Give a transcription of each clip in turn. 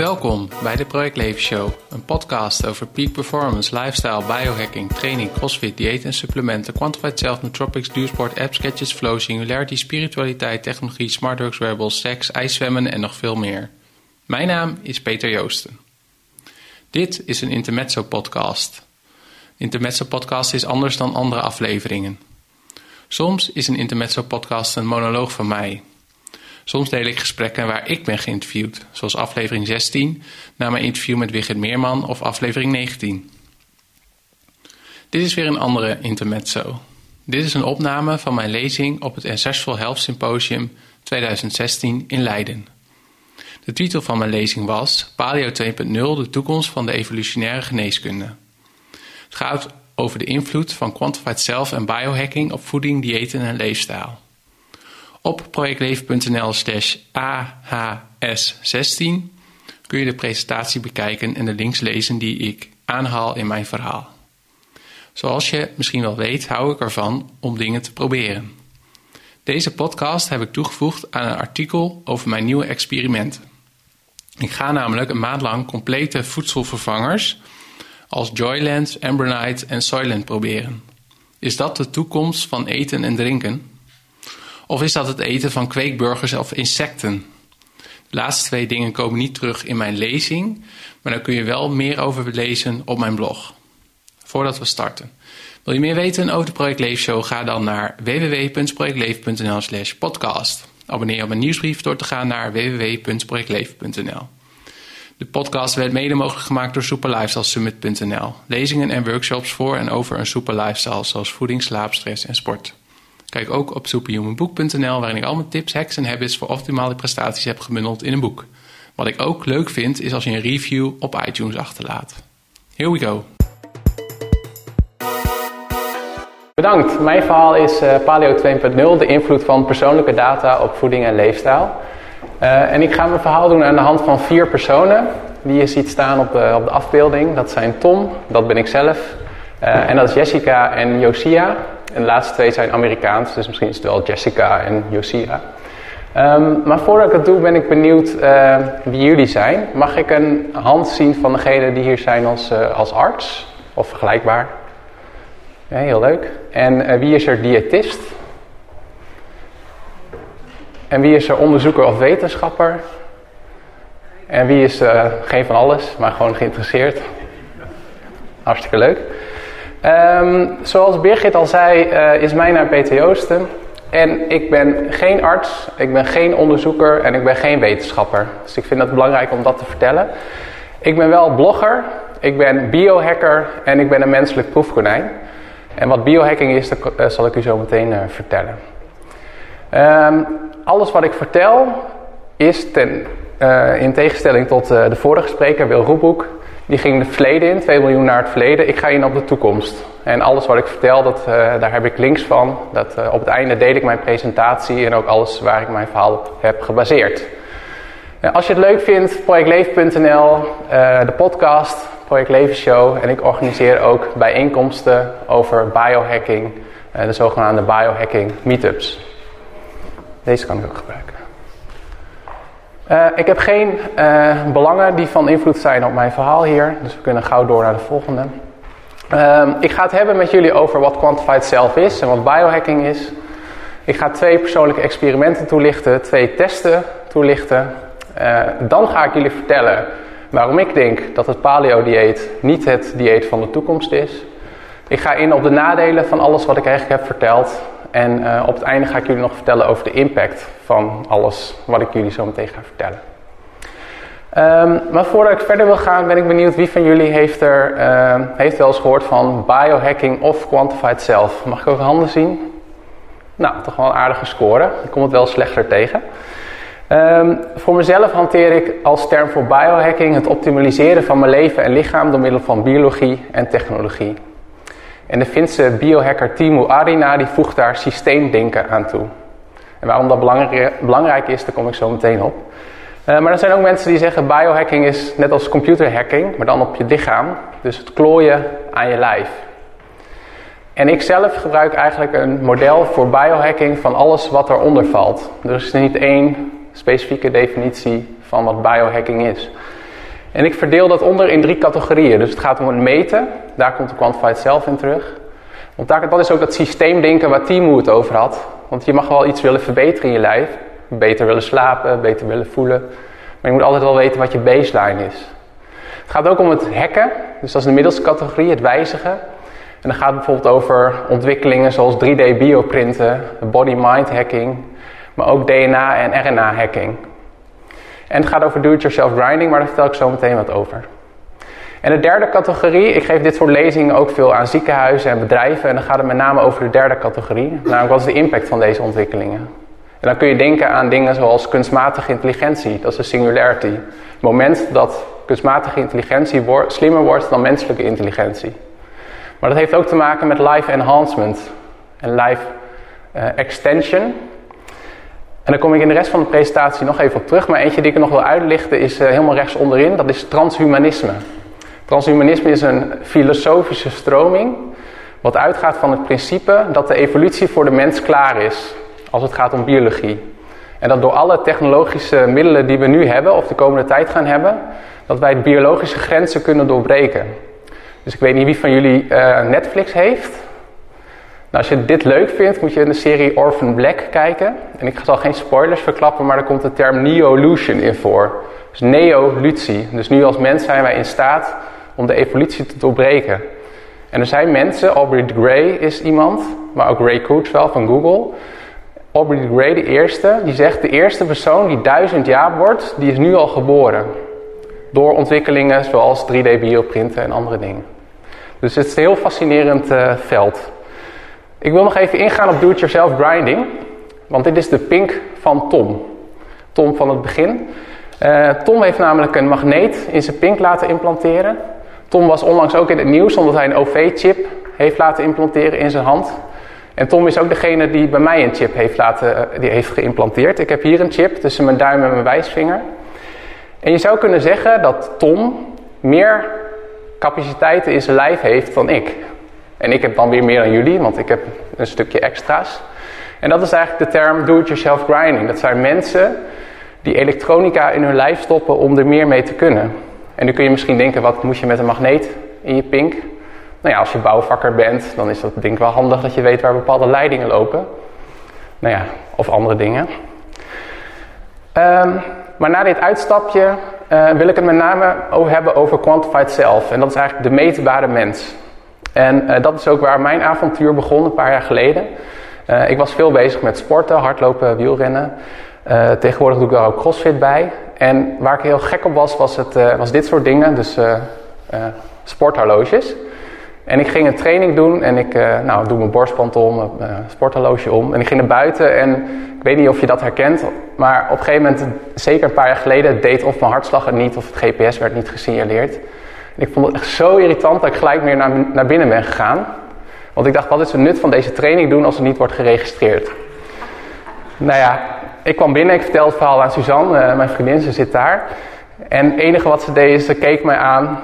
Welkom bij de Project Leven Show, een podcast over peak performance, lifestyle, biohacking, training, crossfit, dieet en supplementen, quantified self, nootropics, duursport, apps, sketches, flow, singularity, spiritualiteit, technologie, smart drugs, wearables, seks, ijszwemmen en nog veel meer. Mijn naam is Peter Joosten. Dit is een intermezzo podcast. Intermezzo podcast is anders dan andere afleveringen. Soms is een intermezzo podcast een monoloog van mij. Soms deel ik gesprekken waar ik ben geïnterviewd, zoals aflevering 16 na mijn interview met Wigert Meerman of aflevering 19. Dit is weer een andere intermezzo. Dit is een opname van mijn lezing op het Ancestral Health Symposium 2016 in Leiden. De titel van mijn lezing was Paleo 2.0, de toekomst van de evolutionaire geneeskunde. Het gaat over de invloed van quantified self en biohacking op voeding, diëten en leefstijl. Op projectleven.nl slash AHS16 kun je de presentatie bekijken en de links lezen die ik aanhaal in mijn verhaal. Zoals je misschien wel weet, hou ik ervan om dingen te proberen. Deze podcast heb ik toegevoegd aan een artikel over mijn nieuwe experiment. Ik ga namelijk een maand lang complete voedselvervangers als Joyland, Ambronite en Soylent proberen. Is dat de toekomst van eten en drinken? Of is dat het eten van kweekburgers of insecten? De laatste twee dingen komen niet terug in mijn lezing, maar daar kun je wel meer over lezen op mijn blog. Voordat we starten. Wil je meer weten over de Project Leef Show? Ga dan naar www.projectleven.nl slash podcast. Abonneer je op mijn nieuwsbrief door te gaan naar www.projectleven.nl. De podcast werd mede mogelijk gemaakt door superlifestylesummit.nl. Lezingen en workshops voor en over een super lifestyle zoals voeding, slaap, stress en sport. Kijk ook op superhumanboek.nl waarin ik al mijn tips, hacks en habits voor optimale prestaties heb gebundeld in een boek. Wat ik ook leuk vind is als je een review op iTunes achterlaat. Here we go. Bedankt. Mijn verhaal is uh, Paleo 2.0, de invloed van persoonlijke data op voeding en leefstijl. Uh, en ik ga mijn verhaal doen aan de hand van vier personen die je ziet staan op, op de afbeelding. Dat zijn Tom, dat ben ik zelf, en dat is Jessica en Josia. En de laatste twee zijn Amerikaans, dus misschien is het wel Jessica en Josia. Um, maar voordat ik het doe, ben ik benieuwd uh, wie jullie zijn. Mag ik een hand zien van degene die hier zijn als, uh, als arts? Of vergelijkbaar? Heel leuk. En uh, wie is er diëtist? En wie is er onderzoeker of wetenschapper? En wie is geen van alles, maar gewoon geïnteresseerd? Hartstikke leuk. Um, zoals Birgit al zei, uh, is mijn naam Peter. En ik ben geen arts, ik ben geen onderzoeker en ik ben geen wetenschapper. Dus ik vind het belangrijk om dat te vertellen. Ik ben wel blogger, ik ben biohacker en ik ben een menselijk proefkonijn. En wat biohacking is, dat uh, zal ik u zo meteen uh, vertellen. Um, alles wat ik vertel is ten, in tegenstelling tot de vorige spreker, Wil Roepboek, die ging het verleden in, 2 miljoen naar het verleden. Ik ga in op de toekomst. En alles wat ik vertel, dat, uh, daar heb ik links van. Dat, uh, op het einde deel ik mijn presentatie en ook alles waar ik mijn verhaal op heb gebaseerd. Nou, als je het leuk vindt, projectleven.nl, uh, de podcast, Project Leven Show. En ik organiseer ook bijeenkomsten over biohacking, de zogenaamde biohacking meetups. Deze kan ik ook gebruiken. Uh, ik heb geen uh, belangen die van invloed zijn op mijn verhaal hier, dus we kunnen gauw door naar de volgende. Uh, ik ga het hebben met jullie over wat Quantified Self is en wat biohacking is. Ik ga twee persoonlijke experimenten toelichten, twee testen toelichten. Uh, dan ga ik jullie vertellen waarom ik denk dat het paleo-dieet niet het dieet van de toekomst is. Ik ga in op de nadelen van alles wat ik eigenlijk heb verteld. En uh, op het einde ga ik jullie nog vertellen over de impact van alles wat ik jullie zo meteen ga vertellen. Um, maar voordat ik verder wil gaan, ben ik benieuwd wie van jullie heeft, er, uh, heeft wel eens gehoord van biohacking of quantified self. Mag ik ook handen zien? Nou, toch wel een aardige score. Ik kom het wel slechter tegen. Um, voor mezelf hanteer ik als term voor biohacking het optimaliseren van mijn leven en lichaam door middel van biologie en technologie. En de Finse biohacker Timo Arina die voegt daar systeemdenken aan toe. En waarom dat belangrijk is, daar kom ik zo meteen op. Uh, maar er zijn ook mensen die zeggen biohacking is net als computerhacking, maar dan op je lichaam. Dus het klooien aan je lijf. En ik zelf gebruik eigenlijk een model voor biohacking van alles wat eronder valt. Er is niet één specifieke definitie van wat biohacking is. En ik verdeel dat onder in drie categorieën. Dus het gaat om het meten, daar komt de quantified self in terug. Want dat is ook dat systeemdenken waar Timo het over had. Want je mag wel iets willen verbeteren in je lijf. Beter willen slapen, beter willen voelen. Maar je moet altijd wel weten wat je baseline is. Het gaat ook om het hacken, dus dat is de middelste categorie, het wijzigen. En dan gaat het bijvoorbeeld over ontwikkelingen zoals 3D bioprinten, body-mind hacking, maar ook DNA en RNA hacking. En het gaat over do-it-yourself grinding, maar daar vertel ik zo meteen wat over. En de derde categorie, ik geef dit soort lezingen ook veel aan ziekenhuizen en bedrijven. En dan gaat het met name over de derde categorie, namelijk wat is de impact van deze ontwikkelingen. En dan kun je denken aan dingen zoals kunstmatige intelligentie, dat is de singularity. Het moment dat kunstmatige intelligentie slimmer wordt dan menselijke intelligentie. Maar dat heeft ook te maken met life enhancement en life uh, extension. En daar kom ik in de rest van de presentatie nog even op terug. Maar eentje die ik nog wil uitlichten is uh, helemaal rechts onderin. Dat is transhumanisme. Transhumanisme is een filosofische stroming. Wat uitgaat van het principe dat de evolutie voor de mens klaar is. Als het gaat om biologie. En dat door alle technologische middelen die we nu hebben, of de komende tijd gaan hebben, dat wij biologische grenzen kunnen doorbreken. Dus ik weet niet wie van jullie uh, Netflix heeft. Nou, als je dit leuk vindt, moet je de serie Orphan Black kijken. En ik zal geen spoilers verklappen, maar er komt de term Neolution in voor. Dus neolutie. Dus nu als mens zijn wij in staat om de evolutie te doorbreken. En er zijn mensen, Aubrey de Grey is iemand, maar ook Ray Kurzweil van Google. Aubrey de Grey, de eerste, die zegt de eerste persoon die duizend jaar wordt, die is nu al geboren. Door ontwikkelingen zoals 3D bioprinten en andere dingen. Dus het is een heel fascinerend uh, veld. Ik wil nog even ingaan op do-it-yourself grinding. Want dit is de pink van Tom. Tom van het begin. Uh, Tom heeft namelijk een magneet in zijn pink laten implanteren. Tom was onlangs ook in het nieuws omdat hij een OV-chip heeft laten implanteren in zijn hand. En Tom is ook degene die bij mij een chip heeft, laten, uh, die heeft geïmplanteerd. Ik heb hier een chip tussen mijn duim en mijn wijsvinger. En je zou kunnen zeggen dat Tom meer capaciteiten in zijn lijf heeft dan ik. En ik heb dan weer meer dan jullie, want ik heb een stukje extra's. En dat is eigenlijk de term do-it-yourself grinding. Dat zijn mensen die elektronica in hun lijf stoppen om er meer mee te kunnen. En nu kun je misschien denken, wat moet je met een magneet in je pink? Nou ja, als je bouwvakker bent, dan is dat denk ik wel handig dat je weet waar bepaalde leidingen lopen. Nou ja, of andere dingen. Um, maar na dit uitstapje uh, wil ik het met name hebben over quantified self. En dat is eigenlijk de meetbare mens. En uh, dat is ook waar mijn avontuur begon een paar jaar geleden. Uh, ik was veel bezig met sporten, hardlopen, wielrennen. tegenwoordig doe ik daar ook crossfit bij. En waar ik heel gek op was, was, het, was dit soort dingen. Dus sporthorloges. En ik ging een training doen en ik nou, doe mijn borstband om, mijn sporthorloge om. En ik ging naar buiten en ik weet niet of je dat herkent, maar op een gegeven moment, zeker een paar jaar geleden, deed of mijn hartslag het niet of het GPS werd niet gesignaleerd. Ik vond het echt zo irritant dat ik gelijk meer naar, naar binnen ben gegaan. Want ik dacht, wat is het nut van deze training doen als het niet wordt geregistreerd? Nou ja, ik kwam binnen, ik vertelde het verhaal aan Suzanne, uh, mijn vriendin, ze zit daar. En het enige wat ze deed is, ze keek mij aan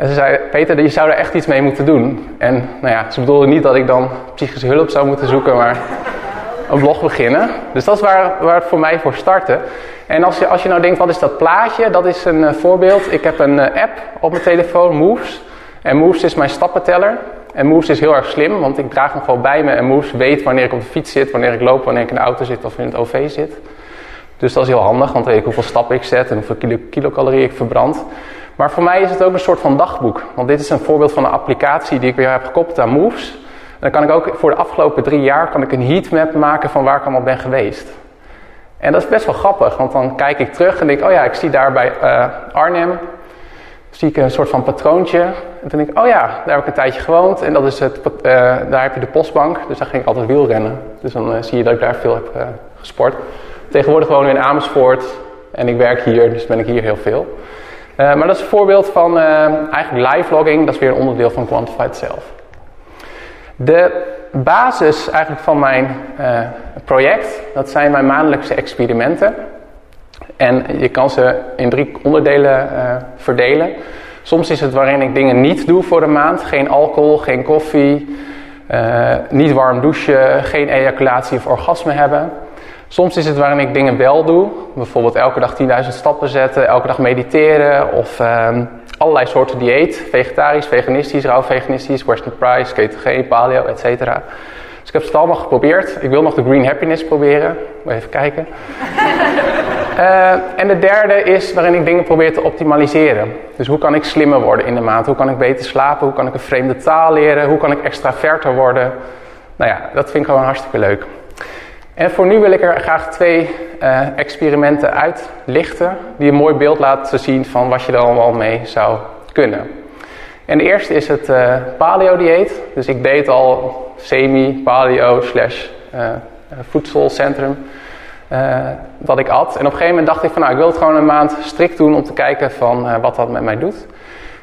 en ze zei, Peter, je zou er echt iets mee moeten doen. En nou ja, ze bedoelde niet dat ik dan psychische hulp zou moeten zoeken, maar een blog beginnen. Dus dat is waar, waar het voor mij voor startte. En als je, als je nou denkt, wat is dat plaatje? Dat is een uh, voorbeeld. Ik heb een uh, app op mijn telefoon, Moves. En Moves is mijn stappenteller. En Moves is heel erg slim, want ik draag hem gewoon bij me. En Moves weet wanneer ik op de fiets zit, wanneer ik loop, wanneer ik in de auto zit of in het OV zit. Dus dat is heel handig, want dan weet ik hoeveel stappen ik zet en hoeveel kilo, kilocalorieën ik verbrand. Maar voor mij is het ook een soort van dagboek. Want dit is een voorbeeld van een applicatie die ik weer heb gekoppeld aan Moves. Dan kan ik ook voor de afgelopen drie jaar kan ik een heatmap maken van waar ik allemaal ben geweest. En dat is best wel grappig, want dan kijk ik terug en denk oh ja, ik zie daar bij uh, Arnhem, zie ik een soort van patroontje. En dan denk ik, oh ja, daar heb ik een tijdje gewoond en dat is het, uh, daar heb je de postbank. Dus daar ging ik altijd wielrennen. Dus dan uh, zie je dat ik daar veel heb gesport. Tegenwoordig woon ik in Amersfoort en ik werk hier, dus ben ik hier heel veel. Maar dat is een voorbeeld van eigenlijk live logging. Dat is weer een onderdeel van Quantified Self. De basis eigenlijk van mijn uh, project, dat zijn mijn maandelijkse experimenten. En je kan ze in drie onderdelen verdelen. Soms is het waarin ik dingen niet doe voor een maand. Geen alcohol, geen koffie, niet warm douchen, geen ejaculatie of orgasme hebben. Soms is het waarin ik dingen wel doe. Bijvoorbeeld elke dag 10.000 stappen zetten, elke dag mediteren of ehm, allerlei soorten dieet. Vegetarisch, veganistisch, rauw veganistisch, Western Price, ketogeen, paleo, etc. Dus ik heb het allemaal geprobeerd. Ik wil nog de Green Happiness proberen. Even kijken. Uh, en de derde is waarin ik dingen probeer te optimaliseren. Dus hoe kan ik slimmer worden in de maand? Hoe kan ik beter slapen? Hoe kan ik een vreemde taal leren? Hoe kan ik extraverter worden? Nou ja, dat vind ik gewoon hartstikke leuk. En voor nu wil ik er graag twee uh, experimenten uitlichten die een mooi beeld laten zien van wat je er allemaal mee zou kunnen. En de eerste is het uh, paleo-dieet. Dus ik deed al semi-paleo slash uh, voedselcentrum wat ik at. En op een gegeven moment dacht ik van nou, ik wil het gewoon een maand strikt doen om te kijken van wat dat met mij doet.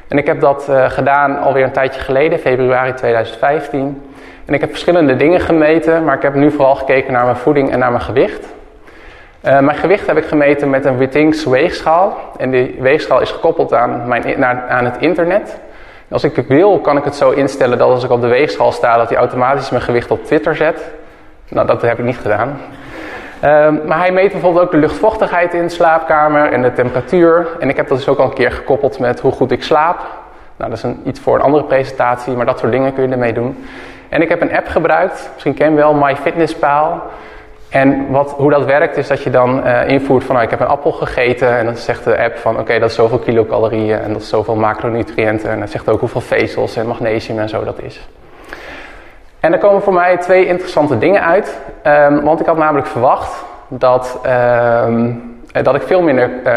En ik heb dat gedaan alweer een tijdje geleden, februari 2015. En ik heb verschillende dingen gemeten, maar ik heb nu vooral gekeken naar mijn voeding en naar mijn gewicht. Uh, mijn gewicht heb ik gemeten met een Wittings weegschaal. En die weegschaal is gekoppeld aan, mijn, naar, aan het internet. als ik het wil, kan ik het zo instellen dat als ik op de weegschaal sta, dat hij automatisch mijn gewicht op Twitter zet. Nou, dat heb ik niet gedaan. Uh, maar hij meet bijvoorbeeld ook de luchtvochtigheid in de slaapkamer en de temperatuur. En ik heb dat dus ook al een keer gekoppeld met hoe goed ik slaap. Nou, dat is een, iets voor een andere presentatie, maar dat soort dingen kun je ermee doen. En ik heb een app gebruikt, misschien ken je wel, MyFitnessPal. En wat, hoe dat werkt is dat je dan uh, invoert van nou, ik heb een appel gegeten en dan zegt de app van oké dat is zoveel kilocalorieën en dat is zoveel macronutriënten en dat zegt ook hoeveel vezels en magnesium en zo dat is. En er komen voor mij twee interessante dingen uit, um, want ik had namelijk verwacht dat, um, dat ik veel minder uh,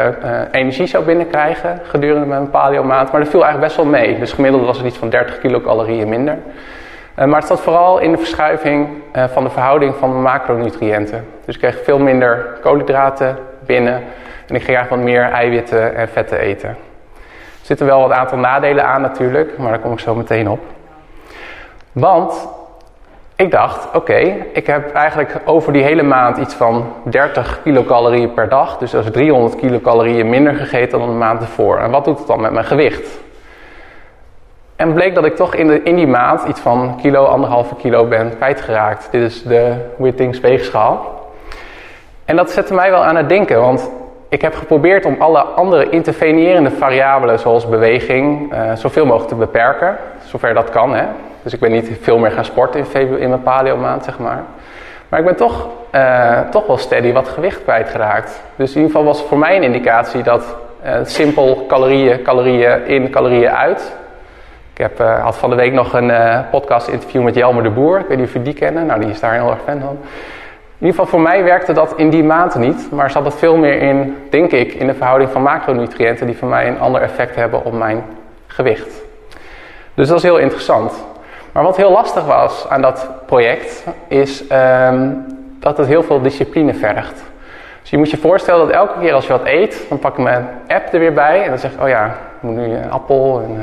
energie zou binnenkrijgen gedurende mijn paleo maand, maar dat viel eigenlijk best wel mee. Dus gemiddeld was het iets van 30 kilocalorieën minder. Uh, maar het zat vooral in de verschuiving uh, van de verhouding van macronutriënten. Dus ik kreeg veel minder koolhydraten binnen en ik ging eigenlijk wat meer eiwitten en vetten eten. Er zitten wel wat aantal nadelen aan natuurlijk, maar daar kom ik zo meteen op. Want ik dacht, oké, ik heb eigenlijk over die hele maand iets van 30 kilocalorieën per dag. Dus dat is 300 kilocalorieën minder gegeten dan de maand ervoor. En wat doet het dan met mijn gewicht? En bleek dat ik toch in, in die maand iets van kilo, anderhalve kilo ben kwijtgeraakt. Dit is de Wittings weegschaal. En dat zette mij wel aan het denken, want ik heb geprobeerd om alle andere intervenierende variabelen, zoals beweging, uh, zoveel mogelijk te beperken. Zover dat kan, hè. Dus ik ben niet veel meer gaan sporten in, in mijn paleo maand, zeg maar. Maar ik ben toch, uh, toch wel steady wat gewicht kwijtgeraakt. Dus in ieder geval was voor mij een indicatie dat uh, simpel calorieën, calorieën in, calorieën uit heb, uh, had van de week nog een uh, podcast interview met Jelmer de Boer. Ik weet niet of jullie die kennen. Nou, die is daar heel erg fan van. In ieder geval voor mij werkte dat in die maand niet. Maar zat het veel meer in, denk ik, in de verhouding van macronutriënten... die voor mij een ander effect hebben op mijn gewicht. Dus dat is heel interessant. Maar wat heel lastig was aan dat project... is um, dat het heel veel discipline vergt. Dus je moet je voorstellen dat elke keer als je wat eet... dan pak ik mijn app er weer bij en dan zeg ik... oh ja, moet nu een appel en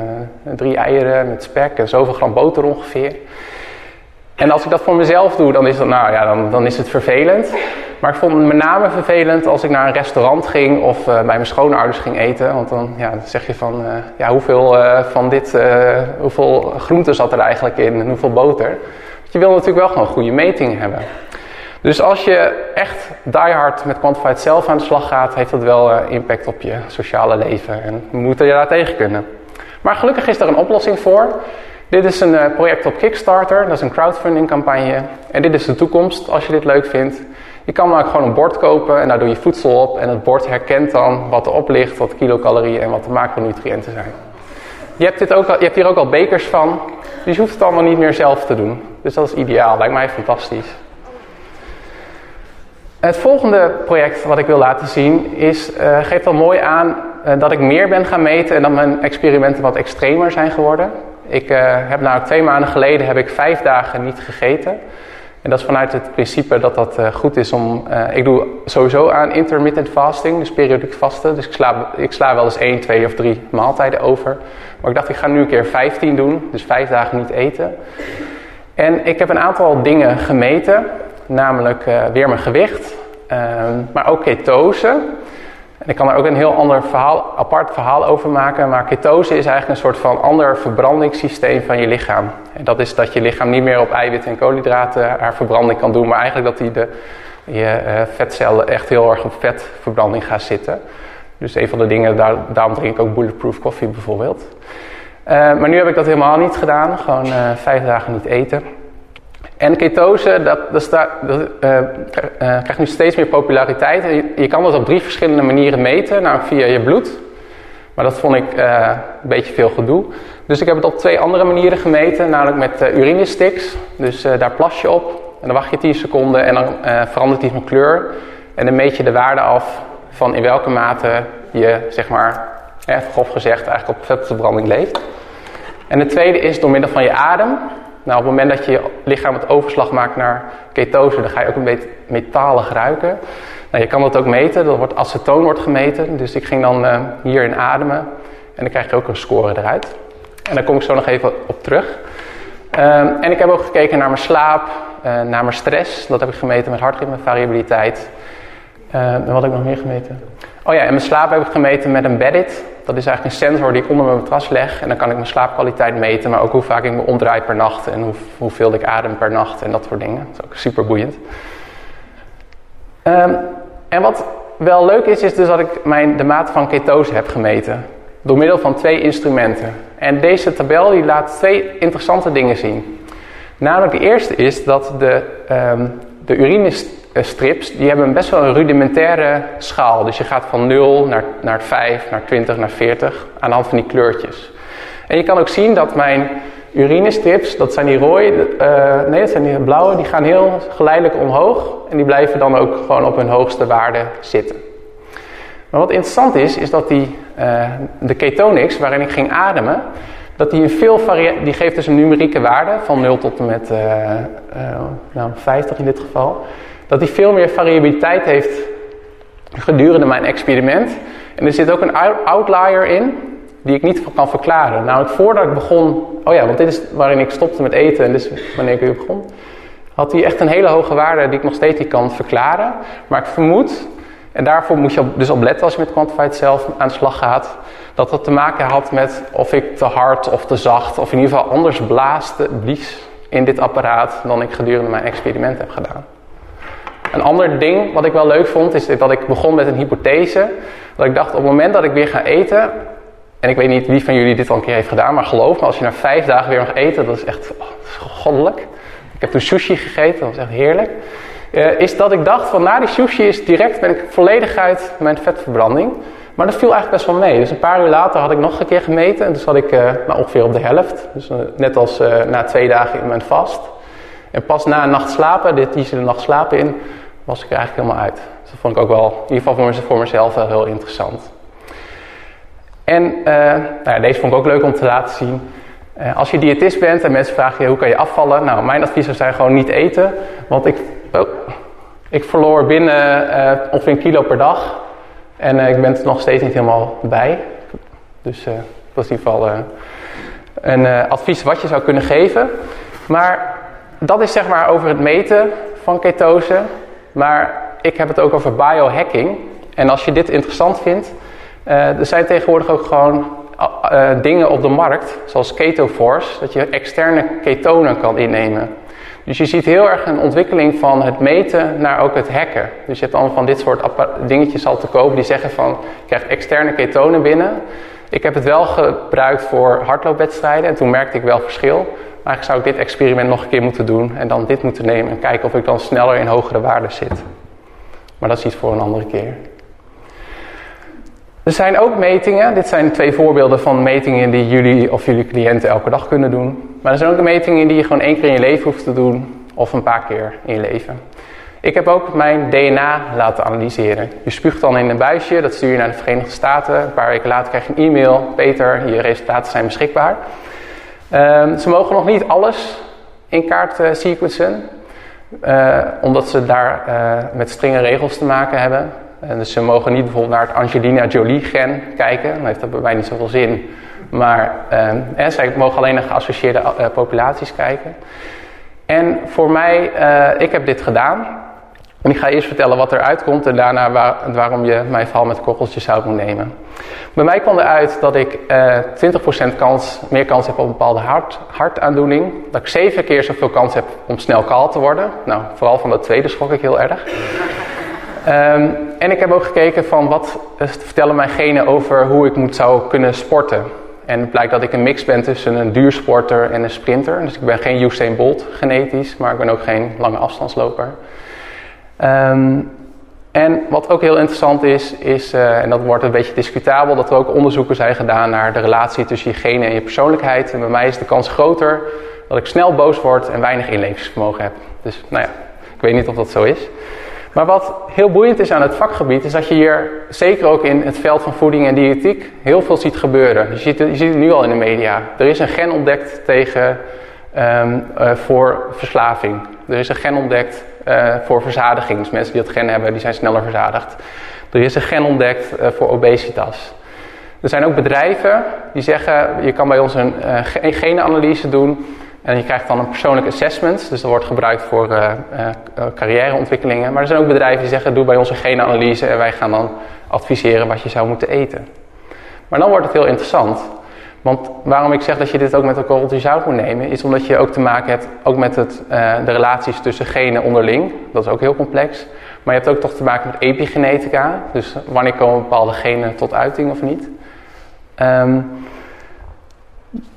uh, drie eieren met spek en zoveel gram boter ongeveer. En als ik dat voor mezelf doe, dan is, dat, nou, ja, dan, dan is het vervelend. Maar ik vond het met name vervelend als ik naar een restaurant ging of uh, bij mijn schoonouders ging eten. Want dan, ja, zeg je van, uh, ja, hoeveel van dit, hoeveel groente zat er eigenlijk in en hoeveel boter. Want je wil natuurlijk wel gewoon goede meting hebben. Dus als je echt diehard met Quantified zelf aan de slag gaat, heeft dat wel uh, impact op je sociale leven. En we moeten je daar tegen kunnen. Maar gelukkig is er een oplossing voor. Dit is een uh, project op Kickstarter, dat is een crowdfunding campagne. En dit is de toekomst als je dit leuk vindt. Je kan maar gewoon een bord kopen en daar doe je voedsel op. En het bord herkent dan wat erop ligt, wat kilocalorieën en wat de macronutriënten zijn. Je hebt, dit ook al, je hebt hier ook al bekers van, dus je hoeft het allemaal niet meer zelf te doen. Dus dat is ideaal, lijkt mij fantastisch. Het volgende project wat ik wil laten zien is, uh, geeft al mooi aan uh, dat ik meer ben gaan meten en dat mijn experimenten wat extremer zijn geworden. Ik uh, heb nou twee maanden geleden heb ik vijf dagen niet gegeten. En dat is vanuit het principe dat dat goed is om... ik doe sowieso aan intermittent fasting, dus periodiek vasten. Dus ik sla, ik sla wel eens één, twee of drie maaltijden over. Maar ik dacht ik ga nu een keer 15 doen, dus vijf dagen niet eten. En ik heb een aantal dingen gemeten namelijk uh, weer mijn gewicht, um, maar ook ketose. En ik kan er ook een heel ander verhaal, apart verhaal over maken, maar ketose is eigenlijk een soort van ander verbrandingssysteem van je lichaam. En dat is dat je lichaam niet meer op eiwitten en koolhydraten haar verbranding kan doen, maar eigenlijk dat hij de je uh, vetcellen echt heel erg op vetverbranding gaan zitten. Dus een van de dingen, daar, daarom drink ik ook bulletproof koffie bijvoorbeeld. Uh, maar nu heb ik dat helemaal niet gedaan, gewoon vijf dagen niet eten. En ketose, dat, dat, dat uh, krijgt nu steeds meer populariteit. Je, kan dat op drie verschillende manieren meten, namelijk via je bloed. Maar dat vond ik een beetje veel gedoe. Dus ik heb het op twee andere manieren gemeten, namelijk met urinesticks. Dus daar plas je op en dan wacht je 10 seconden en dan verandert die van kleur. En dan meet je de waarde af van in welke mate je, zeg maar, even grof gezegd, eigenlijk op vetverbranding leeft. En het tweede is door middel van je adem. Nou, op het moment dat je je lichaam het overslag maakt naar ketose, dan ga je ook een beetje metalig ruiken. Nou, je kan dat ook meten, dat wordt acetoon wordt gemeten. Dus ik ging dan uh, hierin ademen en dan krijg je ook een score eruit. En daar kom ik zo nog even op terug. Um, en ik heb ook gekeken naar mijn slaap, uh, naar mijn stress. Dat heb ik gemeten met hartritmevariabiliteit. Uh, en wat heb ik nog meer gemeten? Oh ja, en mijn slaap heb ik gemeten met een Bedit. Dat is eigenlijk een sensor die ik onder mijn matras leg. En dan kan ik mijn slaapkwaliteit meten, maar ook hoe vaak ik me omdraai per nacht. En hoe, hoeveel ik adem per nacht en dat soort dingen. Dat is ook super boeiend. Um, en wat wel leuk is, is dus dat ik mijn, de mate van ketose heb gemeten. Door middel van twee instrumenten. En deze tabel die laat twee interessante dingen zien. Namelijk de eerste is dat de, um, de urinestrips die hebben best wel een rudimentaire schaal. Dus je gaat van 0 naar, naar 5, naar 20, naar 40 aan de hand van die kleurtjes. En je kan ook zien dat mijn urinestrips, dat zijn die rode, uh, nee dat zijn die blauwe, die gaan heel geleidelijk omhoog. En die blijven dan ook gewoon op hun hoogste waarde zitten. Maar wat interessant is, is dat die, uh, de ketonics, waarin ik ging ademen, dat die, een veel die geeft dus een numerieke waarde van 0 tot en met uh, uh, nou, 50 in dit geval. Dat die veel meer variabiliteit heeft gedurende mijn experiment. En er zit ook een outlier in die ik niet kan verklaren. Nou, voordat ik begon, oh ja, want dit is waarin ik stopte met eten en is wanneer ik weer begon. Had hij echt een hele hoge waarde die ik nog steeds niet kan verklaren. Maar ik vermoed, en daarvoor moet je dus op letten als je met Quantified zelf aan de slag gaat dat dat te maken had met of ik te hard of te zacht of in ieder geval anders blaaste, blies in dit apparaat dan ik gedurende mijn experiment heb gedaan. Een ander ding wat ik wel leuk vond is dat ik begon met een hypothese. Dat ik dacht op het moment dat ik weer ga eten, en ik weet niet wie van jullie dit al een keer heeft gedaan, maar geloof me, als je na vijf dagen weer mag eten, dat is echt oh, is goddelijk. Ik heb toen sushi gegeten, dat was echt heerlijk. Uh, is dat ik dacht van na die sushi is direct ben ik volledig uit mijn vetverbranding. Maar dat viel eigenlijk best wel mee. Dus een paar uur later had ik nog een keer gemeten. En toen zat ik uh, ongeveer op de helft. Dus uh, net als na twee dagen in mijn vast. En pas na een nacht slapen, dit hier zit een nacht slapen in, was ik er eigenlijk helemaal uit. Dus dat vond ik ook wel, in ieder geval voor, mezelf, wel heel interessant. En nou ja, deze vond ik ook leuk om te laten zien. als je diëtist bent en mensen vragen je hoe kan je afvallen. Nou, mijn advies zou zijn gewoon niet eten. Want ik, oh, ik verloor binnen ongeveer een kilo per dag. En ik ben er nog steeds niet helemaal bij. Dus dat is in ieder geval een advies wat je zou kunnen geven. Maar dat is zeg maar over het meten van ketose. Maar ik heb het ook over biohacking. En als je dit interessant vindt, er zijn tegenwoordig ook gewoon dingen op de markt, zoals KetoForce, dat je externe ketonen kan innemen. Dus je ziet heel erg een ontwikkeling van het meten naar ook het hacken. Dus je hebt allemaal van dit soort dingetjes al te kopen die zeggen van, je krijgt externe ketonen binnen. Ik heb het wel gebruikt voor hardloopwedstrijden en toen merkte ik wel verschil. Eigenlijk zou ik dit experiment nog een keer moeten doen en dan dit moeten nemen en kijken of ik dan sneller in hogere waarden zit. Maar dat is iets voor een andere keer. Er zijn ook metingen, dit zijn twee voorbeelden van metingen die jullie of jullie cliënten elke dag kunnen doen. Maar er zijn ook metingen die je gewoon één keer in je leven hoeft te doen of een paar keer in je leven. Ik heb ook mijn DNA laten analyseren. Je spuugt dan in een buisje, dat stuur je naar de Verenigde Staten. Een paar weken later krijg je een e-mail. Peter, je resultaten zijn beschikbaar. Um, ze mogen nog niet alles in kaart uh, sequencen. Uh, omdat ze daar uh, met strenge regels te maken hebben. En dus ze mogen niet bijvoorbeeld naar het Angelina Jolie-gen kijken. Dan heeft dat bij mij niet zoveel zin. Maar eh, en zij mogen alleen naar geassocieerde populaties kijken. En voor mij, ik heb dit gedaan. En ik ga eerst vertellen wat eruit komt en daarna waar, waarom je mijn verhaal met korreltjes zou moeten nemen. Bij mij kwam eruit dat ik uh, 20% kans, meer kans heb op een bepaalde hart, hartaandoening. Dat ik zeven keer zoveel kans heb om snel kaal te worden. Nou, vooral van dat tweede schrok ik heel erg. Ehm, en ik heb ook gekeken van wat vertellen mijn genen over hoe ik moet, zou kunnen sporten. En het blijkt dat ik een mix ben tussen een duursporter en een sprinter. Dus ik ben geen Usain Bolt genetisch, maar ik ben ook geen lange afstandsloper. Ehm, en wat ook heel interessant is, is uh, en dat wordt een beetje discutabel, dat er ook onderzoeken zijn gedaan naar de relatie tussen je genen en je persoonlijkheid. En bij mij is de kans groter dat ik snel boos word en weinig inlevingsvermogen heb. Dus nou ja, ik weet niet of dat zo is. Maar wat heel boeiend is aan het vakgebied, is dat je hier, zeker ook in het veld van voeding en diëtiek, heel veel ziet gebeuren. Je ziet, het, je ziet het nu al in de media. Er is een gen ontdekt tegen, um, uh, voor verslaving. Er is een gen ontdekt uh, voor verzadiging. Dus mensen die dat gen hebben, die zijn sneller verzadigd. Er is een gen ontdekt uh, voor obesitas. Er zijn ook bedrijven die zeggen, je kan bij ons een, een genenanalyse doen en je krijgt dan een persoonlijk assessment, dus dat wordt gebruikt voor carrièreontwikkelingen. Maar er zijn ook bedrijven die zeggen, doe bij ons een genanalyse en wij gaan dan adviseren wat je zou moeten eten. Maar dan wordt het heel interessant. Want waarom ik zeg dat je dit ook met een korreltje zout moet nemen, is omdat je ook te maken hebt ook met het, uh, de relaties tussen genen onderling. Dat is ook heel complex. Maar je hebt ook toch te maken met epigenetica. Dus wanneer komen bepaalde genen tot uiting of niet. Um,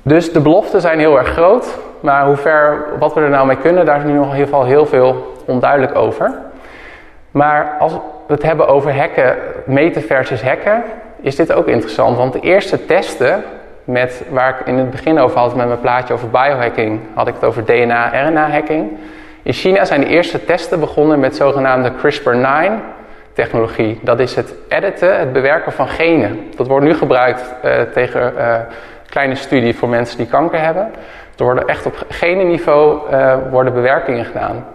dus de beloften zijn heel erg groot. Maar hoe ver, wat we er nou mee kunnen, daar is nu nog in ieder geval heel veel onduidelijk over. Maar als we het hebben over hacken, meten versus hacken, is dit ook interessant. Want de eerste testen, met, waar ik in het begin over had met mijn plaatje over biohacking, had ik het over DNA-RNA-hacking. In China zijn de eerste testen begonnen met zogenaamde CRISPR-9 technologie. Dat is het editen, het bewerken van genen. Dat wordt nu gebruikt uh, tegen uh, kleine studie voor mensen die kanker hebben. Er worden echt op genenniveau uh, worden bewerkingen gedaan.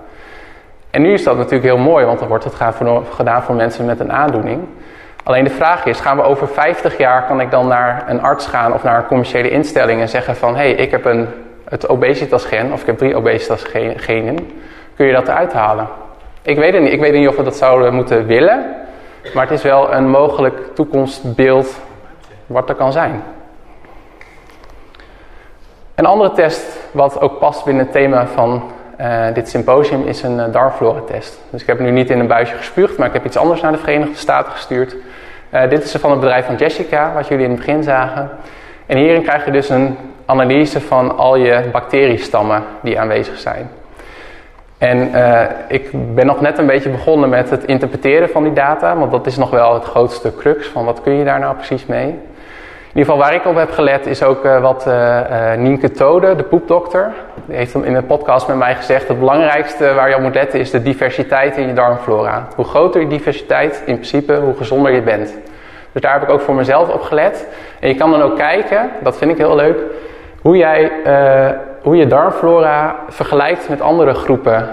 En nu is dat natuurlijk heel mooi, want dan wordt het gedaan voor mensen met een aandoening. Alleen de vraag is, gaan we over 50 jaar, kan ik dan naar een arts gaan of naar een commerciële instelling en zeggen van, hé, hey, ik heb een, het obesitasgen of ik heb drie obesitasgenen, kun je dat eruit halen? Ik weet het niet, ik weet niet of we dat zouden moeten willen, maar het is wel een mogelijk toekomstbeeld wat er kan zijn. Een andere test, wat ook past binnen het thema van uh, dit symposium, is een uh, darmflora-test. Dus ik heb nu niet in een buisje gespuugd, maar ik heb iets anders naar de Verenigde Staten gestuurd. Uh, dit is van het bedrijf van Jessica, wat jullie in het begin zagen. En hierin krijg je dus een analyse van al je bacteriestammen die aanwezig zijn. En ik ben nog net een beetje begonnen met het interpreteren van die data, want dat is nog wel het grootste crux van wat kun je daar nou precies mee. In ieder geval waar ik op heb gelet is ook uh, wat Nienke Tode, de poepdokter, heeft in een podcast met mij gezegd... het belangrijkste waar je op moet letten is de diversiteit in je darmflora. Hoe groter je diversiteit, in principe, hoe gezonder je bent. Dus daar heb ik ook voor mezelf op gelet. En je kan dan ook kijken, dat vind ik heel leuk, hoe, jij, hoe je darmflora vergelijkt met andere groepen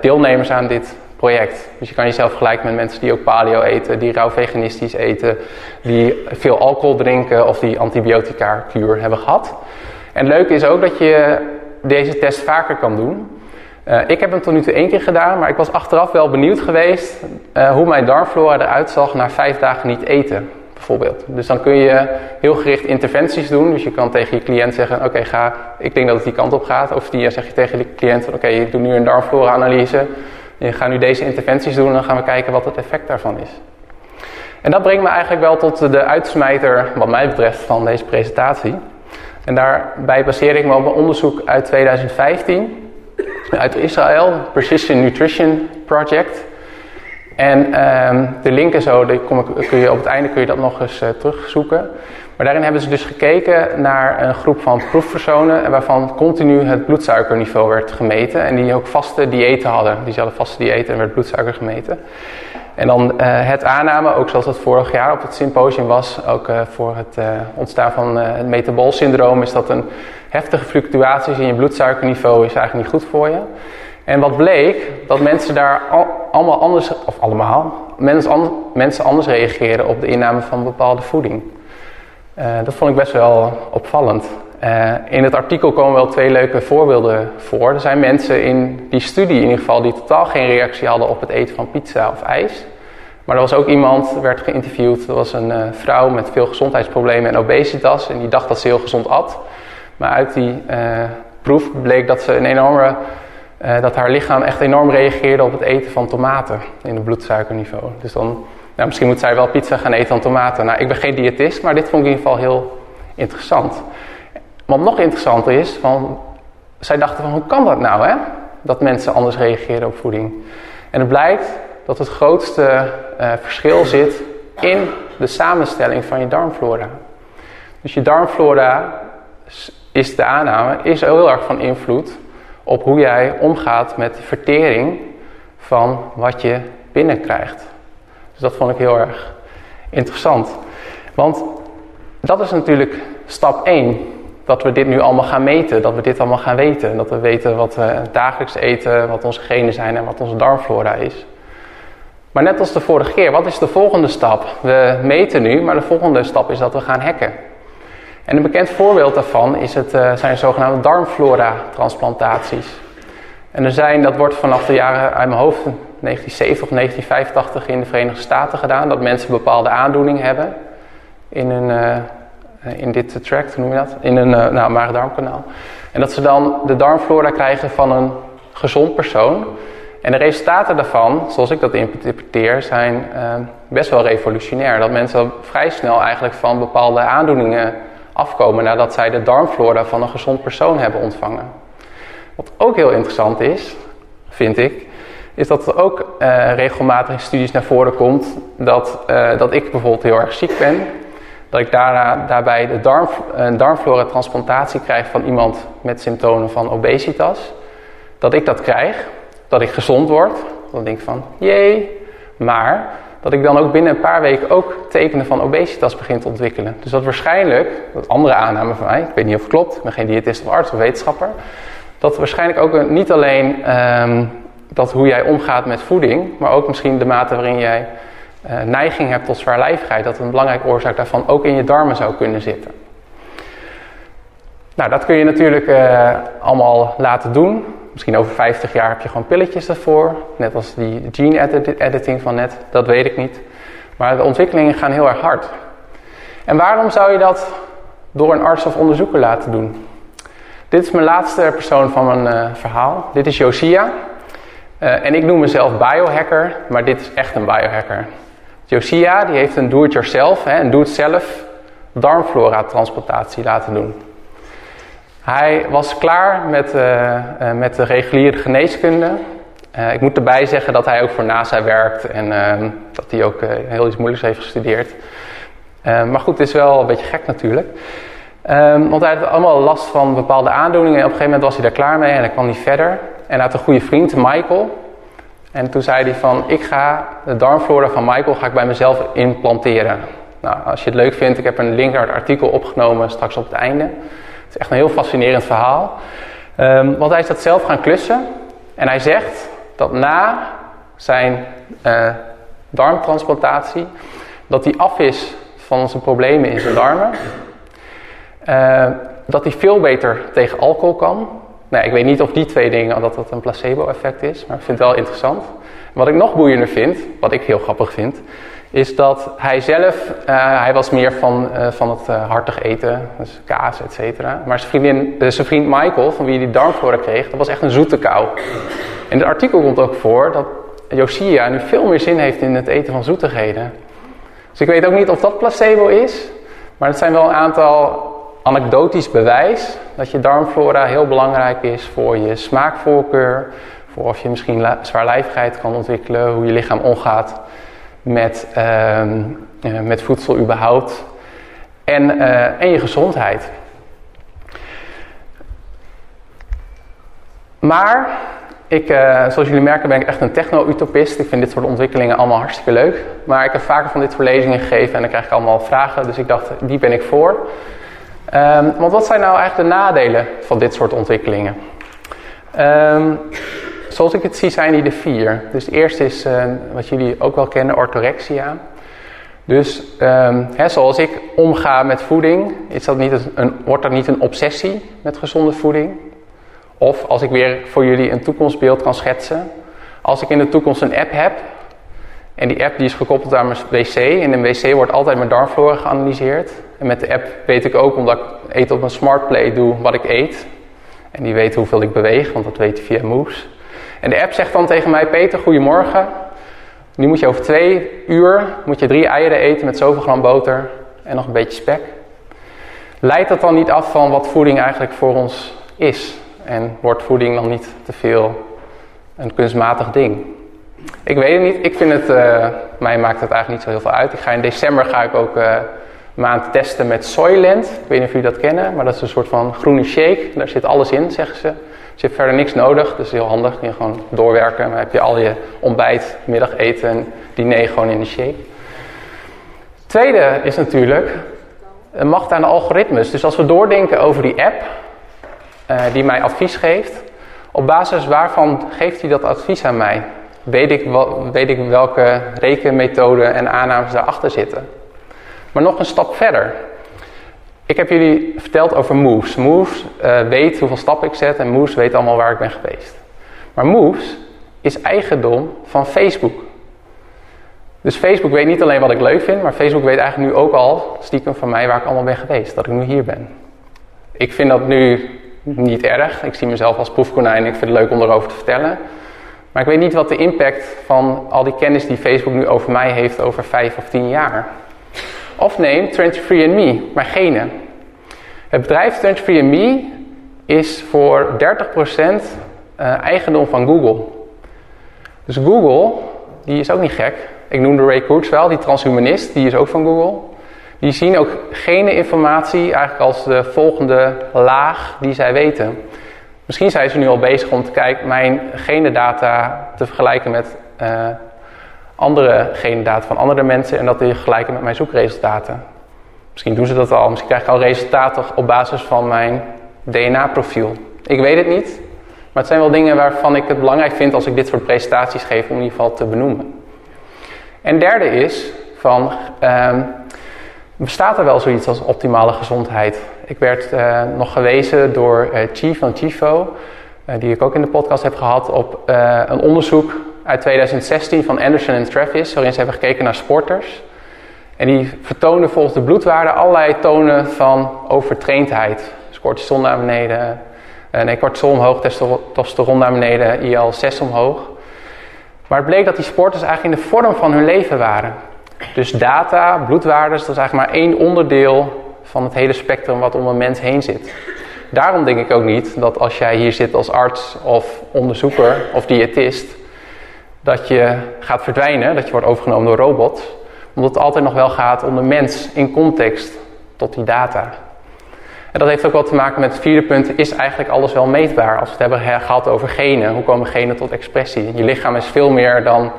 deelnemers aan dit project. Dus je kan jezelf vergelijken met mensen die ook paleo eten, die rauw veganistisch eten, die veel alcohol drinken of die antibiotica kuur hebben gehad. En het leuke is ook dat je deze test vaker kan doen. Uh, ik heb hem tot nu toe één keer gedaan, maar ik was achteraf wel benieuwd geweest uh, hoe mijn darmflora eruit zag na vijf dagen niet eten, bijvoorbeeld. Dus dan kun je heel gericht interventies doen. Dus je kan tegen je cliënt zeggen, oké, ga, ik denk dat het die kant op gaat. Of die, zeg je tegen de cliënt, oké, ik doe nu een darmflora-analyse. Je gaat nu deze interventies doen en dan gaan we kijken wat het effect daarvan is. En dat brengt me eigenlijk wel tot de uitsmijter, wat mij betreft, van deze presentatie. En daarbij baseer ik me op een onderzoek uit 2015 uit Israël, Precision Nutrition Project. En um, de link en zo, die kom ik, kun je, op het einde kun je dat nog eens uh, terugzoeken. Maar daarin hebben ze dus gekeken naar een groep van proefpersonen waarvan continu het bloedsuikerniveau werd gemeten. En die ook vaste diëten hadden. Die hadden vaste diëten en werd bloedsuiker gemeten. En dan uh, het aanname, ook zoals dat vorig jaar op het symposium was, ook uh, voor het uh, ontstaan van het metabolsyndroom, is dat een heftige fluctuaties in je bloedsuikerniveau is eigenlijk niet goed voor je. En wat bleek, dat mensen daar al, allemaal anders, of allemaal, mensen, mensen anders reageren op de inname van bepaalde voeding. Dat vond ik best wel opvallend. Uh, in het artikel komen wel twee leuke voorbeelden voor. Er zijn mensen in die studie in ieder geval die totaal geen reactie hadden op het eten van pizza of ijs. Maar er was ook iemand, werd geïnterviewd, dat was een uh, vrouw met veel gezondheidsproblemen en obesitas. En die dacht dat ze heel gezond at. Maar uit die proef bleek dat ze een enorme dat haar lichaam echt enorm reageerde op het eten van tomaten in het bloedsuikerniveau. Dus dan, nou, misschien moet zij wel pizza gaan eten dan tomaten. Nou, ik ben geen diëtist, maar dit vond ik in ieder geval heel interessant. Wat nog interessanter is, van, zij dachten van hoe kan dat nou hè? Dat mensen anders reageren op voeding. En het blijkt dat het grootste uh, verschil zit in de samenstelling van je darmflora. Dus je darmflora is de aanname, is heel erg van invloed op hoe jij omgaat met de vertering van wat je binnenkrijgt. Dus dat vond ik heel erg interessant. Want dat is natuurlijk stap 1. Dat we dit nu allemaal gaan meten, dat we dit allemaal gaan weten. Dat we weten wat we dagelijks eten, wat onze genen zijn en wat onze darmflora is. Maar net als de vorige keer, wat is de volgende stap? We meten nu, maar de volgende stap is dat we gaan hacken. En een bekend voorbeeld daarvan is het, uh, zijn zogenaamde darmflora-transplantaties. En er zijn, dat wordt vanaf de jaren uit mijn hoofd, 1970 of 1985 in de Verenigde Staten gedaan, dat mensen bepaalde aandoening hebben in, een, uh, in dit tract, hoe noem je dat? In een uh, nou, maag-darmkanaal. En dat ze dan de darmflora krijgen van een gezond persoon. En de resultaten daarvan, zoals ik dat interpreteer, zijn best wel revolutionair. Dat mensen vrij snel eigenlijk van bepaalde aandoeningen afkomen nadat zij de darmflora van een gezond persoon hebben ontvangen. Wat ook heel interessant is, vind ik, is dat er ook regelmatig in studies naar voren komt dat, dat ik bijvoorbeeld heel erg ziek ben. Dat ik daarna, daarbij de darm, een darmflora-transplantatie krijg van iemand met symptomen van obesitas. Dat ik dat krijg, dat ik gezond word. Dan denk ik van, jee. Maar dat ik dan ook binnen een paar weken ook tekenen van obesitas begin te ontwikkelen. Dus dat waarschijnlijk, dat andere aanname van mij, ik weet niet of het klopt, ik ben geen diëtist of arts of wetenschapper. Dat waarschijnlijk ook niet alleen um, dat hoe jij omgaat met voeding, maar ook misschien de mate waarin jij uh, neiging hebt tot zwaarlijvigheid, dat een belangrijke oorzaak daarvan ook in je darmen zou kunnen zitten. Nou, dat kun je natuurlijk uh, allemaal laten doen. Misschien over 50 jaar heb je gewoon pilletjes daarvoor. Net als die gene editing van net. Dat weet ik niet. Maar de ontwikkelingen gaan heel erg hard. En waarom zou je dat door een arts of onderzoeker laten doen? Dit is mijn laatste persoon van mijn uh, verhaal. Dit is Josia. En ik noem mezelf biohacker, maar dit is echt een biohacker. Josia die heeft een do-it-yourself, een do-it-zelf darmflora transplantatie laten doen. Hij was klaar met, uh, uh, met de reguliere geneeskunde. Uh, ik moet erbij zeggen dat hij ook voor NASA werkt en ehm, dat hij ook heel iets moeilijks heeft gestudeerd. maar goed, het is wel een beetje gek natuurlijk. Um, want hij had allemaal last van bepaalde aandoeningen en op een gegeven moment was hij daar klaar mee en hij kwam niet verder. En hij had een goede vriend, Michael. En toen zei hij van, ik ga de darmflora van Michael ga ik bij mezelf implanteren. Nou, als je het leuk vindt, ik heb een link naar het artikel opgenomen straks op het einde. Het is echt een heel fascinerend verhaal. Um, want hij is dat zelf gaan klussen. En hij zegt dat na zijn uh, darmtransplantatie, dat hij af is van zijn problemen in zijn darmen. Uh, dat hij veel beter tegen alcohol kan. Nou, ik weet niet of die twee dingen, dat dat een placebo-effect is, maar ik vind het wel interessant. Wat ik nog boeiender vind, wat ik heel grappig vind, is dat hij zelf, uh, hij was meer van, uh, van het uh, hartig eten, dus kaas, et cetera. Maar zijn, vriendin, zijn vriend Michael, van wie hij darmflora kreeg, dat was echt een zoete kou. In het artikel komt ook voor dat Josia nu veel meer zin heeft in het eten van zoetigheden. Dus ik weet ook niet of dat placebo is, maar het zijn wel een aantal anekdotisch bewijs dat je darmflora heel belangrijk is voor je smaakvoorkeur, voor of je misschien zwaarlijvigheid kan ontwikkelen, hoe je lichaam omgaat met, uh, met voedsel überhaupt. En, uh, en je gezondheid. Maar, ik, uh, zoals jullie merken ben ik echt een techno-utopist. Ik vind dit soort ontwikkelingen allemaal hartstikke leuk. Maar ik heb vaker van dit soort lezingen gegeven en dan krijg ik allemaal vragen. Dus ik dacht, die ben ik voor. Um, want wat zijn nou eigenlijk de nadelen van dit soort ontwikkelingen? Um, zoals ik het zie zijn die er vier. Dus het eerste is uh, wat jullie ook wel kennen, orthorexia. Dus hè, zoals ik omga met voeding, is dat niet een, wordt dat niet een obsessie met gezonde voeding? Of als ik weer voor jullie een toekomstbeeld kan schetsen. Als ik in de toekomst een app heb. En die app die is gekoppeld aan mijn wc. En in een wc wordt altijd mijn darmflora geanalyseerd. En met de app weet ik ook, omdat ik eten op mijn smartplate doe, wat ik eet. En die weet hoeveel ik beweeg, want dat weet hij via Moves. En de app zegt dan tegen mij, Peter, goedemorgen. Nu moet je over twee uur moet je drie eieren eten met zoveel gram boter en nog een beetje spek. Leidt dat dan niet af van wat voeding eigenlijk voor ons is? En wordt voeding dan niet te veel een kunstmatig ding? Ik weet het niet. Ik vind het, uh, mij maakt het eigenlijk niet zo heel veel uit. Ik ga in december ga ik ook uh, maand testen met Soylent. Ik weet niet of jullie dat kennen, maar dat is een soort van groene shake. Daar zit alles in, zeggen ze. Je hebt verder niks nodig, dus heel handig. Je gewoon doorwerken. Dan heb je al je ontbijt, middageten en diner gewoon in de shake. Tweede is natuurlijk een macht aan de algoritmes. Dus als we doordenken over die app die mij advies geeft, op basis waarvan geeft hij dat advies aan mij? Weet ik, weet ik welke rekenmethode en aannames daarachter zitten? Maar nog een stap verder. Ik heb jullie verteld over Moves. Moves uh, weet hoeveel stappen ik zet en Moves weet allemaal waar ik ben geweest. Maar Moves is eigendom van Facebook. Dus Facebook weet niet alleen wat ik leuk vind, maar Facebook weet eigenlijk nu ook al stiekem van mij waar ik allemaal ben geweest. Dat ik nu hier ben. Ik vind dat nu niet erg. Ik zie mezelf als proefkonijn en ik vind het leuk om erover te vertellen. Maar ik weet niet wat de impact van al die kennis die Facebook nu over mij heeft over vijf of tien jaar. Of neem 23andMe, mijn genen. Het bedrijf 23andMe is voor 30% uh, eigendom van Google. Dus Google, die is ook niet gek. Ik noemde Ray Kurzweil, die transhumanist, die is ook van Google. Die zien ook gene informatie eigenlijk als de volgende laag die zij weten. Misschien zijn ze nu al bezig om te kijken, mijn genendata te vergelijken met uh, andere genendata van andere mensen en dat te vergelijken met mijn zoekresultaten. Misschien doen ze dat al, misschien krijg ik al resultaten op basis van mijn DNA-profiel. Ik weet het niet, maar het zijn wel dingen waarvan ik het belangrijk vind als ik dit soort presentaties geef om in ieder geval te benoemen. En derde is van, um, bestaat er wel zoiets als optimale gezondheid? Ik werd uh, nog gewezen door uh, Chief van Chifo, uh, die ik ook in de podcast heb gehad, op een onderzoek uit 2016 van Anderson en Travis, waarin ze hebben gekeken naar sporters. En die vertonen volgens de bloedwaarde allerlei tonen van overtraindheid. Dus cortisol naar beneden, nee, cortisol omhoog, testosteron naar beneden, IL-6 omhoog. Maar het bleek dat die sporters eigenlijk in de vorm van hun leven waren. Dus data, bloedwaardes, dat is eigenlijk maar één onderdeel van het hele spectrum wat om een mens heen zit. Daarom denk ik ook niet dat als jij hier zit als arts of onderzoeker of diëtist, dat je gaat verdwijnen, dat je wordt overgenomen door robots. Omdat het altijd nog wel gaat om de mens in context tot die data. En dat heeft ook wel te maken met het vierde punt, is eigenlijk alles wel meetbaar? Als we het hebben gehad over genen, hoe komen genen tot expressie? Je lichaam is veel meer dan,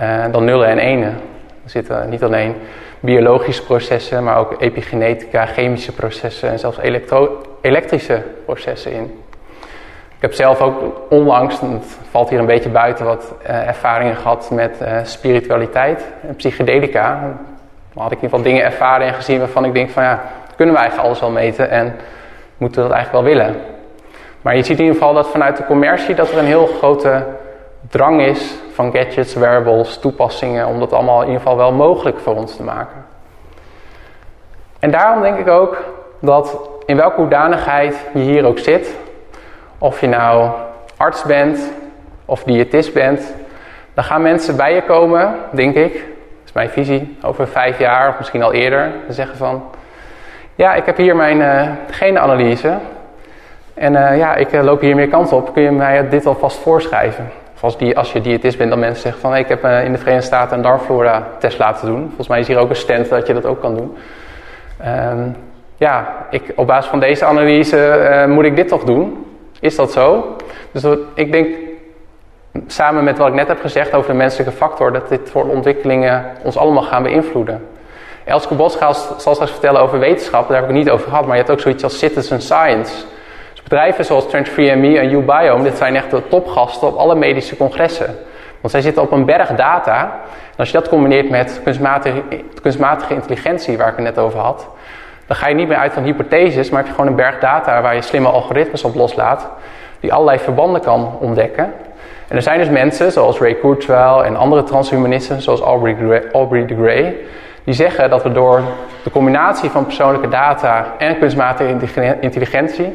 uh, dan nullen en enen. Er zitten niet alleen biologische processen, maar ook epigenetica, chemische processen en zelfs elektrische processen in. Ik heb zelf ook onlangs, het valt hier een beetje buiten, wat uh, ervaringen gehad met uh, spiritualiteit en psychedelica. Dan had ik in ieder geval dingen ervaren en gezien waarvan ik denk van ja, kunnen we eigenlijk alles wel meten en moeten we dat eigenlijk wel willen. Maar je ziet in ieder geval dat vanuit de commercie dat er een heel grote drang is van gadgets, wearables, toepassingen, om dat allemaal in ieder geval wel mogelijk voor ons te maken. En daarom denk ik ook dat in welke hoedanigheid je hier ook zit, of je nou arts bent of diëtist bent, dan gaan mensen bij je komen, denk ik, dat is mijn visie, over vijf jaar of misschien al eerder, te zeggen van, ja, ik heb hier mijn uh, genenanalyse en uh, ja, ik uh, loop hier meer kans op, kun je mij dit alvast voorschrijven? Of als, die, als je diëtist bent, dan mensen zeggen van, ik heb in de Verenigde Staten een darmflora test laten doen. Volgens mij is hier ook een stand dat je dat ook kan doen. Um, ja, ik, op basis van deze analyse moet ik dit toch doen? Is dat zo? Dus ik denk, samen met wat ik net heb gezegd over de menselijke factor, dat dit voor ontwikkelingen ons allemaal gaan beïnvloeden. Elske Bosgaal zal straks vertellen over wetenschap, daar heb ik het niet over gehad, maar je hebt ook zoiets als citizen science. Bedrijven zoals Trend3Me en UBiome, dit zijn echt de topgasten op alle medische congressen. Want zij zitten op een berg data. En als je dat combineert met kunstmatige, kunstmatige intelligentie, waar ik het net over had, dan ga je niet meer uit van hypotheses, maar heb je gewoon een berg data waar je slimme algoritmes op loslaat, die allerlei verbanden kan ontdekken. En er zijn dus mensen, zoals Ray Kurzweil en andere transhumanisten, zoals Aubrey, Aubrey de Grey, die zeggen dat we door de combinatie van persoonlijke data en kunstmatige intelligentie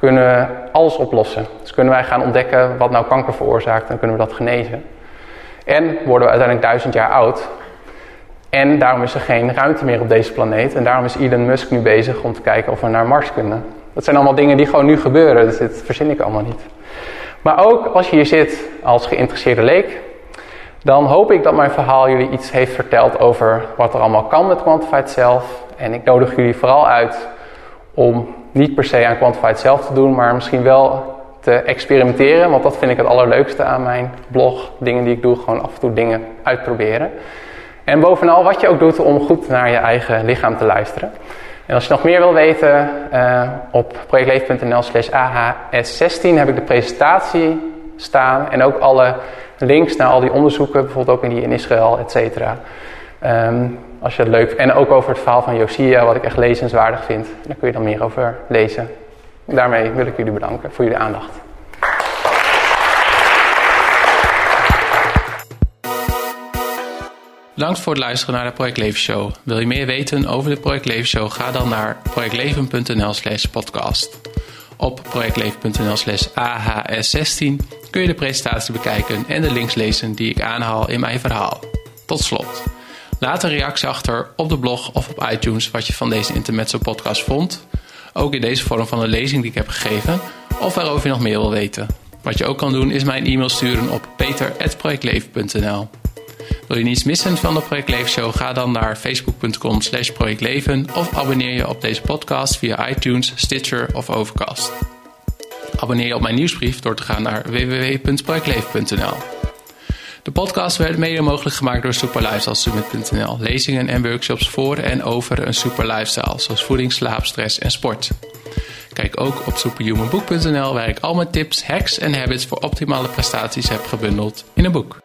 kunnen alles oplossen. Dus kunnen wij gaan ontdekken wat nou kanker veroorzaakt en kunnen we dat genezen. En worden we uiteindelijk duizend jaar oud. En daarom is er geen ruimte meer op deze planeet. En daarom is Elon Musk nu bezig om te kijken of we naar Mars kunnen. Dat zijn allemaal dingen die gewoon nu gebeuren, dus dit verzin ik allemaal niet. Maar ook als je hier zit als geïnteresseerde leek, dan hoop ik dat mijn verhaal jullie iets heeft verteld over wat er allemaal kan met Quantified Self. En ik nodig jullie vooral uit om niet per se aan Quantified Self te doen, maar misschien wel te experimenteren. Want dat vind ik het allerleukste aan mijn blog. Dingen die ik doe, gewoon af en toe dingen uitproberen. En bovenal wat je ook doet om goed naar je eigen lichaam te luisteren. En als je nog meer wil weten, uh, op projectleven.nl slash AHS16 heb ik de presentatie staan. En ook alle links naar al die onderzoeken, bijvoorbeeld ook in die in Israël, et cetera. Um, als je het leuk En ook over het verhaal van Josia, wat ik echt lezenswaardig vind. Daar kun je dan meer over lezen. Daarmee wil ik jullie bedanken voor jullie aandacht. Bedankt voor het luisteren naar de Project Leven Show. Wil je meer weten over de Project Leven Show? Ga dan naar projectleven.nl slash podcast. Op projectleven.nl slash AHS16 kun je de presentatie bekijken en de links lezen die ik aanhaal in mijn verhaal. Tot slot. Laat een reactie achter op de blog of op iTunes wat je van deze Intermezzo podcast vond. Ook in deze vorm van een lezing die ik heb gegeven. Of waarover je nog meer wil weten. Wat je ook kan doen is mij een e-mail sturen op peter.projectleven.nl Wil je niets missen van de Project Show? Ga dan naar facebook.com slash projectleven of abonneer je op deze podcast via iTunes, Stitcher of Overcast. Abonneer je op mijn nieuwsbrief door te gaan naar www.projectleven.nl de podcast werd mede mogelijk gemaakt door superlifestylesummit.nl. Lezingen en workshops voor en over een super lifestyle, zoals voeding, slaap, stress en sport. Kijk ook op superhumanboek.nl waar ik al mijn tips, hacks en habits voor optimale prestaties heb gebundeld in een boek.